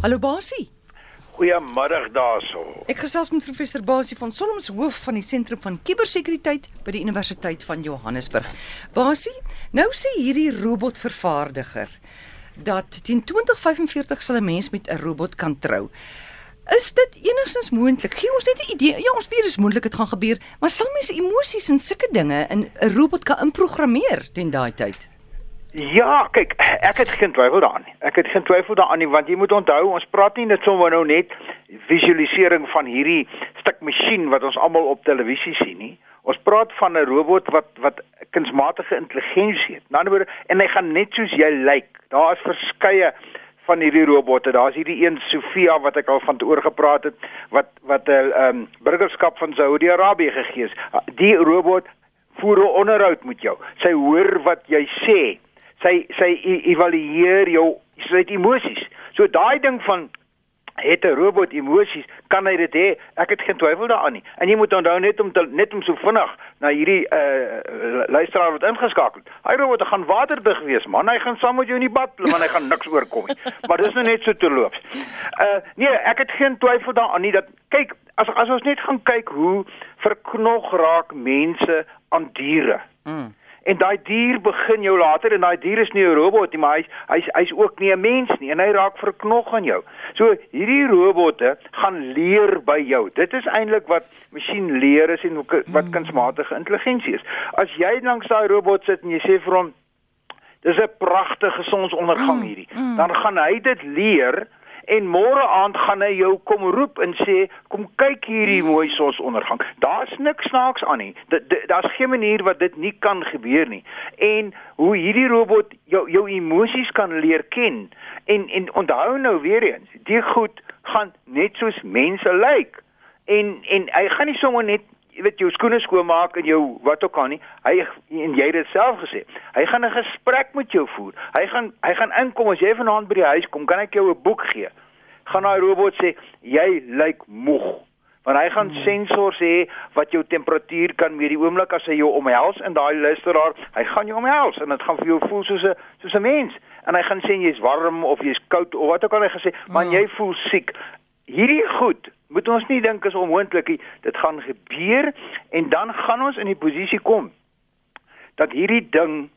Hallo Basie. Goeiemiddag daarso. Ek gesels met professor Basie van Solms hoof van die sentrum van kubersekuriteit by die Universiteit van Johannesburg. Basie, nou sê hierdie robotvervaardiger dat teen 2045 sal 'n mens met 'n robot kan trou. Is dit enigstens moontlik? Gee ons net 'n idee. Ja, ons weet dis moontlik dit gaan gebeur, maar sal mense emosies en sulke dinge in 'n robot kan inprogrammeer teen daai tyd? Ja, kyk, ek het geen twyfel daaraan nie. Ek het geen twyfel daaraan nie want jy moet onthou, ons praat nie net sommer nou net visualisering van hierdie stuk masjien wat ons almal op televisie sien nie. Ons praat van 'n robot wat wat kunsmatige intelligensie het. Ander woorde, en hy gaan net soos jy lyk. Daar is verskeie van hierdie robotte. Daar's hierdie een Sofia wat ek al van teoor gepraat het wat wat 'n uh, um, burgerskap van Saudi-Arabië gegee is. Die robot voer 'n onderhoud met jou. Sy hoor wat jy sê sy sy evalueer jou sy emosies. So daai ding van het 'n robot emosies, kan hy dit hê? Ek het geen twyfel daaraan nie. En jy moet onthou net om te, net om so vinnig na hierdie uh luisteraar wat ingeskakel het. Hy robot gaan waterdig wees, man. Hy gaan saam met jou in die bad, man. Hy gaan niks oorkom nie. Maar dis nou net so terloops. Uh nee, ek het geen twyfel daaraan nie dat kyk, as as ons net gaan kyk hoe verknog raak mense aan diere. Mm en daai dier begin jou later en daai dier is nie 'n robot nie, maar hy's hy's hy's ook nie 'n mens nie en hy raak verknog aan jou. So hierdie robotte gaan leer by jou. Dit is eintlik wat masjien leer is en wat hmm. kunsmatige intelligensie is. As jy langs daai robot sit en jy sê vir hom dis 'n pragtige sonsondergang hmm. hierdie, hmm. dan gaan hy dit leer en môre aand gaan hy jou kom roep en sê kom kyk hierdie mooi sonsondergang. Daar's niks snaaks aan nie. Daar's geen manier wat dit nie kan gebeur nie. En hoe hierdie robot jou jou emosies kan leer ken en en onthou nou weer eens, die goed gaan net soos mense lyk. En en hy gaan nie sommer net jy weet jou skoene skoonmaak en jou wat ook al nie. Hy en jy het dit self gesê. Hy gaan 'n gesprek met jou voer. Hy gaan hy gaan inkom as jy vanaand by die huis kom, kan ek jou 'n boek gee. Gaan daai robot sê jy lyk moeg. Want hy gaan hmm. sensors hê wat jou temperatuur kan meet die oomblik as hy jou omhels en daai luisteraar, hy gaan jou omhels en dit gaan vir jou voel soos 'n soos 'n mens. En hy gaan sê jy's warm of jy's koud of wat ook al hy gesê, maar hmm. jy voel siek. Hierdie goed moet ons nie dink is onmoontlik nie. Dit gaan gebeur en dan gaan ons in die posisie kom dat hierdie ding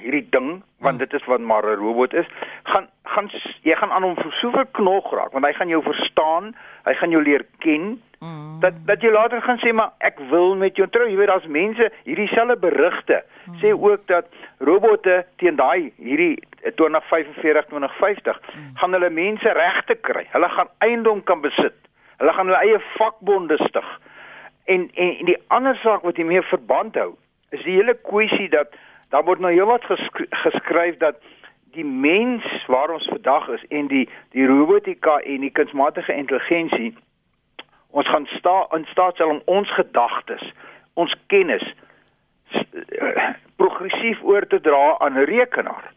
hierdie ding want dit is wat maar 'n robot is gaan gaan jy gaan aan hom soveel knog raak want hy gaan jou verstaan hy gaan jou leer ken mm. dat dat jy later gaan sê maar ek wil met jou trou jy weet daar's mense hierdie selfe berigte mm. sê ook dat robotte teen daai hierdie 2045 2050 mm. gaan hulle mense regte kry hulle gaan eiendom kan besit Hulle gaan hulle eie vakbonde stig. En en die ander saak wat hiermee verband hou, is die hele kwessie dat daar word nou heelwat geskry geskryf dat die mens waar ons vandag is en die die robotika en die kunsmatige intelligensie ons gaan sta in staat stel om ons gedagtes, ons kennis progressief oor te dra aan 'n rekenaar.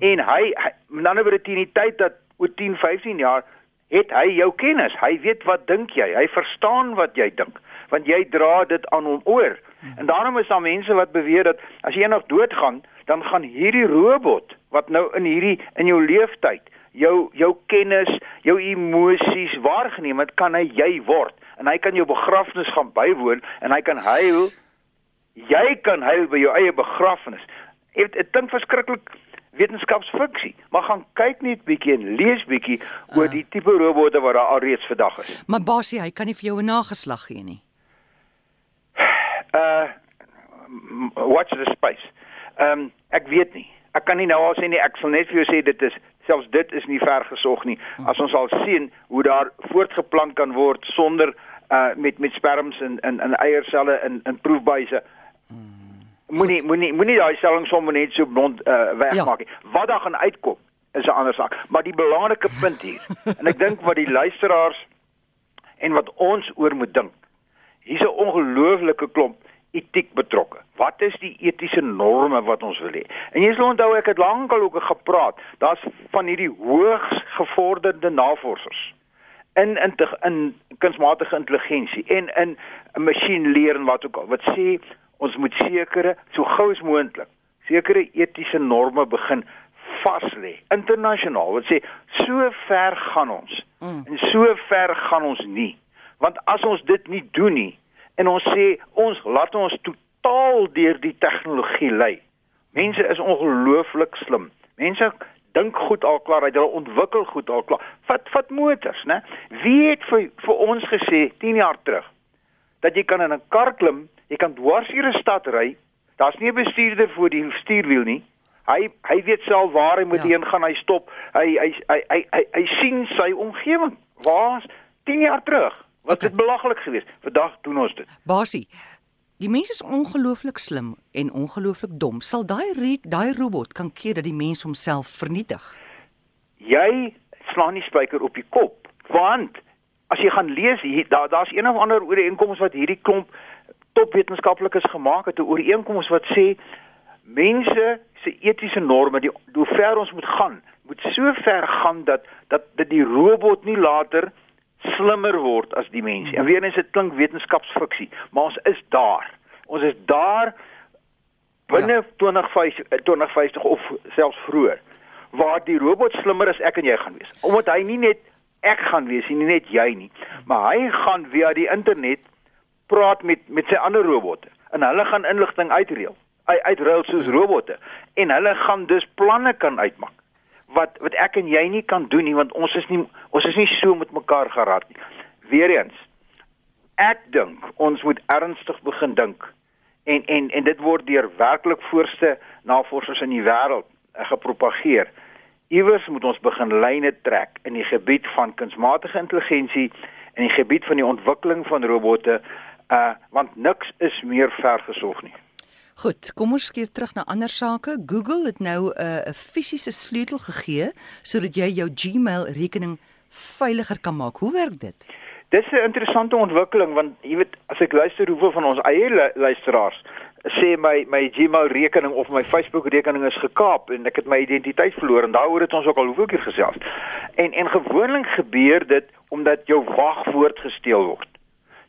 En hy, hy met ander woorde teen die tyd dat oor 10, 15 jaar het hy jou kennis. Hy weet wat dink jy. Hy verstaan wat jy dink want jy dra dit aan hom oor. En daarom is daar mense wat beweer dat as jy eendag doodgaan, dan gaan hierdie robot wat nou in hierdie in jou lewenstyd jou jou kennis, jou emosies waargeneem het, kan hy jy word en hy kan jou begrafnis gaan bywoon en hy kan huil. Jy kan huil by jou eie begrafnis. Dit klink verskriklik wetenskapsfiksie, maar gaan kyk net bietjie en lees bietjie oor uh. die tipe robotte wat daar alreeds vandag is. Maar Basie, hy kan nie vir jou 'n nageslag gee nie. Uh watch the space. Ehm um, ek weet nie. Ek kan nie nou al sê nie, ek sal net vir jou sê dit is selfs dit is nie ver gesog nie. As ons al sien hoe daar voortgeplant kan word sonder uh met met sperms en en en eierselle in in proefbuise. Hmm moenie moenie moenie daai stelling sommer net so blond uh, wegmaak nie. Ja. Wat daar gaan uitkom is 'n ander saak, maar die belangrike punt hier en ek dink wat die luisteraars en wat ons oor moet dink. Hier's 'n ongelooflike klomp etiek betrokke. Wat is die etiese norme wat ons wil hê? En jy sal onthou ek het lankal ook gepraat. Daar's van hierdie hoogs gevorderde navorsers in in in kunsmatige intelligensie en in masjienleer en wat ook al wat sê ons moet sekere so gou as moontlik sekere etiese norme begin vas lê internasionaal wat sê so ver gaan ons mm. en so ver gaan ons nie want as ons dit nie doen nie en ons sê ons laat ons totaal deur die tegnologie lei mense is ongelooflik slim mense dink goed al klaar uit hulle ontwikkel goed al klaar vat vat motors né wie het vir vir ons gesê 10 jaar terug dat jy kan in 'n kar klim jy kan dwars deur 'n stad ry daar's nie 'n bestuurder voor die stuurwiel nie Hy hy weet self waar hy moet ja. heen gaan, hy stop. Hy hy hy hy hy, hy sien sy omgewing. Waar's 10 jaar terug? Wat okay. het belaglik geweest. Vandag doen ons dit. Basie. Die mens is ongelooflik slim en ongelooflik dom. Sal daai daai robot kan keer dat die mens homself vernietig? Jy slaan nie spyker op die kop, want as jy gaan lees hier daar daar's een of ander ooreenkoms wat hierdie klomp topwetenskaplikes gemaak het, 'n ooreenkoms wat sê mense se etiese norme, die hoe ver ons moet gaan, moet so ver gaan dat dat dat die robot nie later slimmer word as die mens. En weer eens dit klink wetenskapsfiksie, maar ons is daar. Ons is daar binne ja. 2050 2050 of selfs vroeër waar die robot slimmer as ek en jy gaan wees. Omdat hy nie net ek gaan wees nie, nie net jy nie, maar hy gaan via die internet praat met met sy ander robotte en hulle gaan inligting uitreël uitruil soos robotte en hulle gaan dus planne kan uitmaak wat wat ek en jy nie kan doen nie want ons is nie ons is nie so met mekaar geraad nie. Weereens ek dink ons moet ernstig begin dink en en en dit word deur werklik voorste navorsers in die wêreld uh, gepropageer. Iewers moet ons begin lyne trek in die gebied van kunsmatige intelligensie en die gebied van die ontwikkeling van robotte uh want niks is meer vergesoog nie. Goed, kom ons keer terug na ander sake. Google het nou 'n uh, fisiese sleutel gegee sodat jy jou Gmail rekening veiliger kan maak. Hoe werk dit? Dis 'n interessante ontwikkeling want jy weet as ek luister hoeveel van ons eie luisteraars sê my my Gmail rekening of my Facebook rekening is gekaap en ek het my identiteit verloor en daaroor het ons ook al hoeveel keer gesels. En en gewoonlik gebeur dit omdat jou wagwoord gesteel word.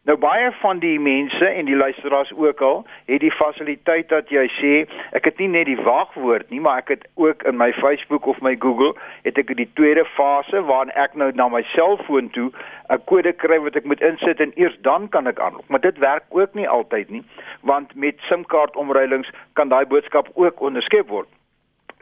Nou baie van die mense en die luisteraars ook al het die fasiliteit dat jy sê ek het nie net die wagwoord nie, maar ek het ook in my Facebook of my Google het ek die tweede fase waarin ek nou na my selfoon toe 'n kode kry wat ek moet insit en eers dan kan ek aanlok. Maar dit werk ook nie altyd nie, want met SIM-kaart omruilings kan daai boodskap ook onderskep word.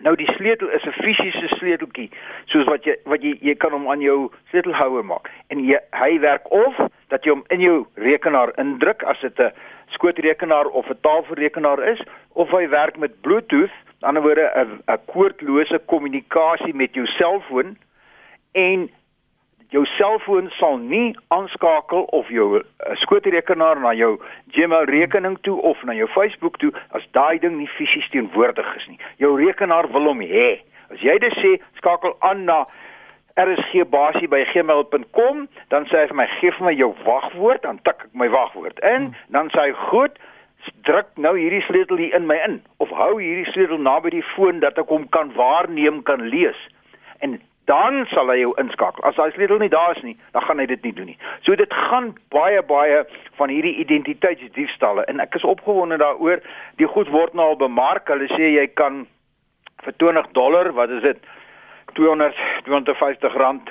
Nou die sleutel is 'n fisiese sleuteltjie, soos wat jy wat jy jy kan hom aan jou sleutelhouer maak. En jy, hy werk of dat jy hom in jou rekenaar indruk as dit 'n skootrekenaar of 'n tafelrekenaar is, of hy werk met Bluetooth, aan die ander woorde 'n 'n koordlose kommunikasie met jou selfoon en jou selfoon sal nie aanskakel of jou uh, skootrekenaar na jou Gmail rekening toe of na jou Facebook toe as daai ding nie fisies teenwoordig is nie. Jou rekenaar wil hom hê. As jy dit sê, skakel aan na rsgbasie@gmail.com, dan sê hy vir my gee vir my jou wagwoord, dan tik ek my wagwoord in, hmm. dan sê hy goed, druk nou hierdie sleutel hier in my in of hou hierdie sleutel naby die foon dat ek hom kan waarneem, kan lees. En dan sal hy jou inskakel. As hy sleutel nie daar is nie, dan gaan hy dit nie doen nie. So dit gaan baie baie van hierdie identiteitsdiefstalle en ek is opgewonde daaroor. Die goed word nou al bemark. Hulle sê jy kan vir 20 dollar, wat is dit? 200 250 rand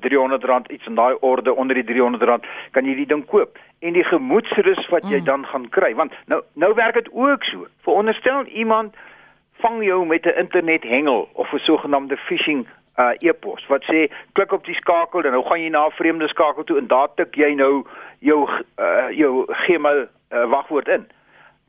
300 rand iets in daai orde onder die 300 rand kan jy die ding koop en die gemoedsrus wat jy mm. dan gaan kry want nou nou werk dit ook so veronderstel iemand vang jou met 'n internethengel of 'n sogenaamde phishing uh e-pos wat sê klik op die skakel en nou gaan jy na 'n vreemde skakel toe en daar tik jy nou jou uh jou Gmail uh, wagwoord in.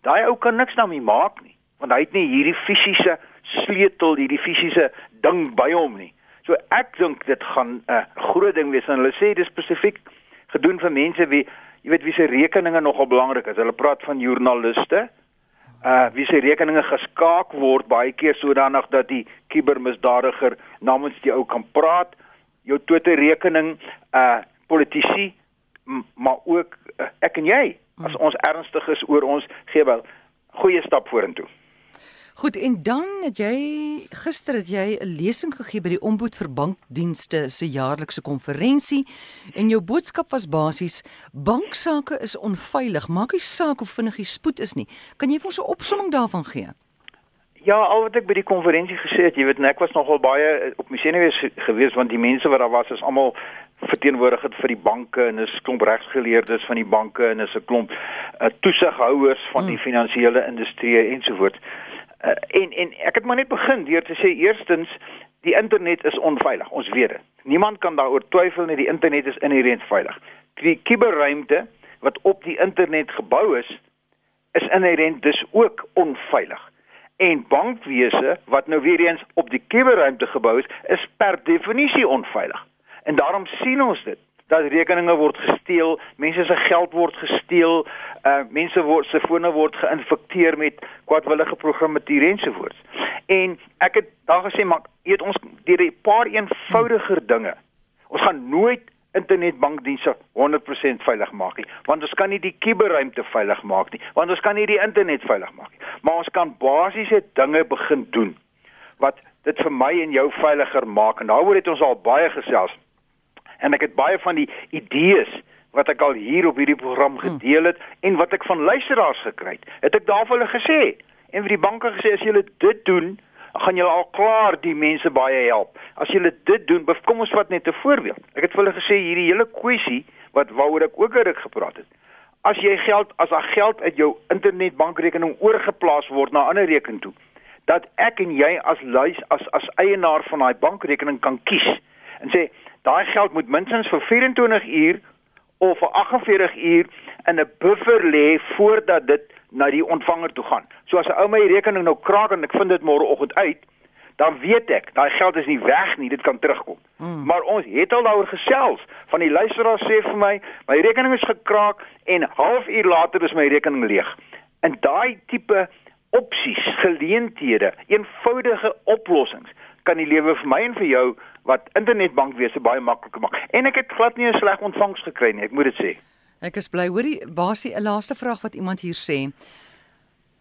Daai ou kan niks daarmee maak nie want hy het nie hierdie fisiese sleutel, hierdie fisiese ding by hom nie. So ek dink dit gaan 'n uh, groot ding wees en hulle sê dit spesifiek gedoen vir mense wie jy weet wie se rekeninge nogal belangrik is. Hulle praat van joernaliste uh wie se rekeninge geskaak word baie keer sodanig dat die kubermisdadiger namens die ou kan praat jou Twitter rekening uh politici maar ook uh, ek en jy as hmm. ons ernstig is oor ons gee wel goeie stap vorentoe Goed en dan het jy gister het jy 'n lesing gegee by die Ombud vir Bankdienste se jaarlikse konferensie en jou boodskap was basies banksaake is onveilig, maak nie saak hoe vinnig die spoed is nie. Kan jy vir ons 'n opsomming daarvan gee? Ja, al wat ek by die konferensie gesê het, jy weet, ek was nogal baie op my senuwees gewees want die mense wat daar was is almal verteenwoordig het vir die banke en is klomp regsgeleerdes van die banke en is 'n klomp uh, toesighouers van die finansiële industrie ensovoorts. Uh, en en ek het maar net begin deur te sê eerstens die internet is onveilig. Ons weet dit. Niemand kan daaroor twyfel nie, die internet is inherënt veilig. Die kuberruimte wat op die internet gebou is, is inherënt dus ook onveilig. En bankwese wat nou weer eens op die kuberruimte gebou is, is per definisie onveilig. En daarom sien ons dit dat rekeninge word gesteel, mense se geld word gesteel, uh mense word se fone word geïnfekteer met kwadwillige programmatuur ensovoorts. En ek het daar gesê maar weet ons deur 'n paar eenvoudiger dinge. Ons gaan nooit internetbankdienste 100% veilig maak nie, want ons kan nie die kuberruimte veilig maak nie, want ons kan nie die internet veilig maak nie, maar ons kan basiese dinge begin doen wat dit vir my en jou veiliger maak en daaroor het ons al baie gesels en ek het baie van die idees wat ek al hier op hierdie program hmm. gedeel het hmm. en wat ek van luisteraars gekry het, het ek daar vir hulle gesê en vir die banke gesê as julle dit doen, gaan julle al klaar die mense baie help. As julle dit doen, kom ons vat net 'n voorbeeld. Ek het vir hulle gesê hierdie hele kwessie wat waaroor ek ook ruk gepraat het. As jy geld as daar geld uit jou internetbankrekening oorgeplaas word na 'n ander rekening toe, dat ek en jy as luis as as eienaar van daai bankrekening kan kies en sê daai geld moet minstens vir 24 uur of vir 48 uur in 'n buffer lê voordat dit na die ontvanger toe gaan. So as 'n ou my rekening nou kraak en ek vind dit môreoggend uit, dan weet ek, daai geld is nie weg nie, dit kan terugkom. Mm. Maar ons het al daaroor gesels. Van die luisteraar sê vir my, my rekening is gekraak en halfuur later is my rekening leeg. En daai tipe opsies, geleenthede, eenvoudige oplossings kan die lewe vir my en vir jou wat internetbankwese baie makliker maak. En ek het glad nie 'n sleg ontvangs gekry nie, ek moet dit sê. Ek is bly. Hoorie, basie 'n laaste vraag wat iemand hier sê.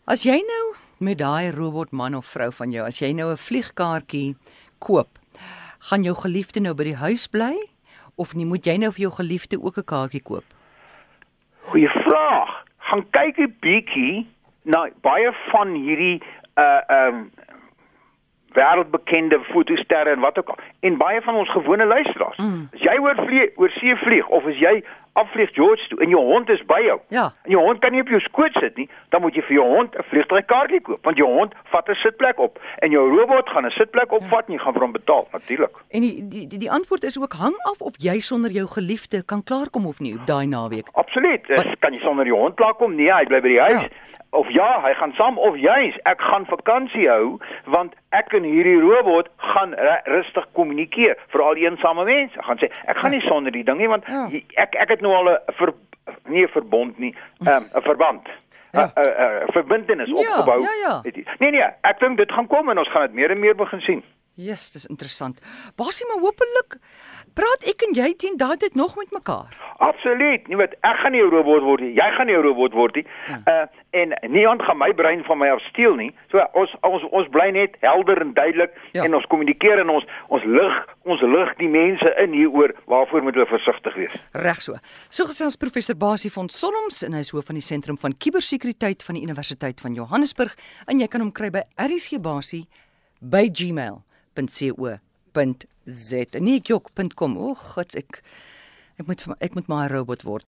As jy nou met daai robotman of vrou van jou, as jy nou 'n vliegkaartjie koop, gaan jou geliefde nou by die huis bly of nie moet jy nou vir jou geliefde ook 'n kaartjie koop? Goeie vraag. Gaan kyk 'n bietjie na baie van hierdie uh um wêreldbekende fotosterre en wat ook al. En baie van ons gewone luisteraars. Mm. As jy oor vlieg, oor see vlieg of as jy afvlieg George toe en jou hond is by jou. Ja. En jou hond kan nie op jou skoot sit nie, dan moet jy vir jou hond 'n vliegtuigkaartjie koop want jou hond vat 'n sitplek op en jou robot gaan 'n sitplek opvat ja. en jy gaan vir hom betaal natuurlik. En die, die die die antwoord is ook hang af of jy sonder jou geliefde kan klaarkom of nie op daai naweek. Absoluut. Kan jy sonder jou hond klaarkom? Nee, hy bly by die huis. Ja of ja, hy gaan saam of juis ek gaan vakansie hou want ek en hierdie robot gaan rustig kommunikeer vir al die eensame mense. Gaan sê ek gaan nie sonder die ding nie want ja. ek ek het nou al 'n ver, nie 'n verbond nie, ehm, 'n um, verband. 'n ja. uh, uh, uh, verbintenis ja, opgebou. Ja, ja. Nee nee, ek dink dit gaan kom en ons gaan dit meer en meer begin sien. Jesus, dis interessant. Basie maar hopelik praat ek en jy teen daai tyd nog met mekaar. Absoluut. Nie wat ek gaan nie 'n robot word nie. Jy gaan nie 'n robot word nie. Ja. Uh en niemand gaan my brein van my af steel nie. So ons ons ons bly net helder en duidelik ja. en ons kommunikeer en ons ons lig ons lig die mense in hieroor waarvoor moet hulle versigtig wees. Reg so. So gesels professor Basie van Solms en hy is hoof van die sentrum van kubersekuriteit van die Universiteit van Johannesburg en jy kan hom kry by rsgbasie by gmail.co.za. Nee, ek jok.com. O, God, ek ek moet ek moet maar 'n robot word.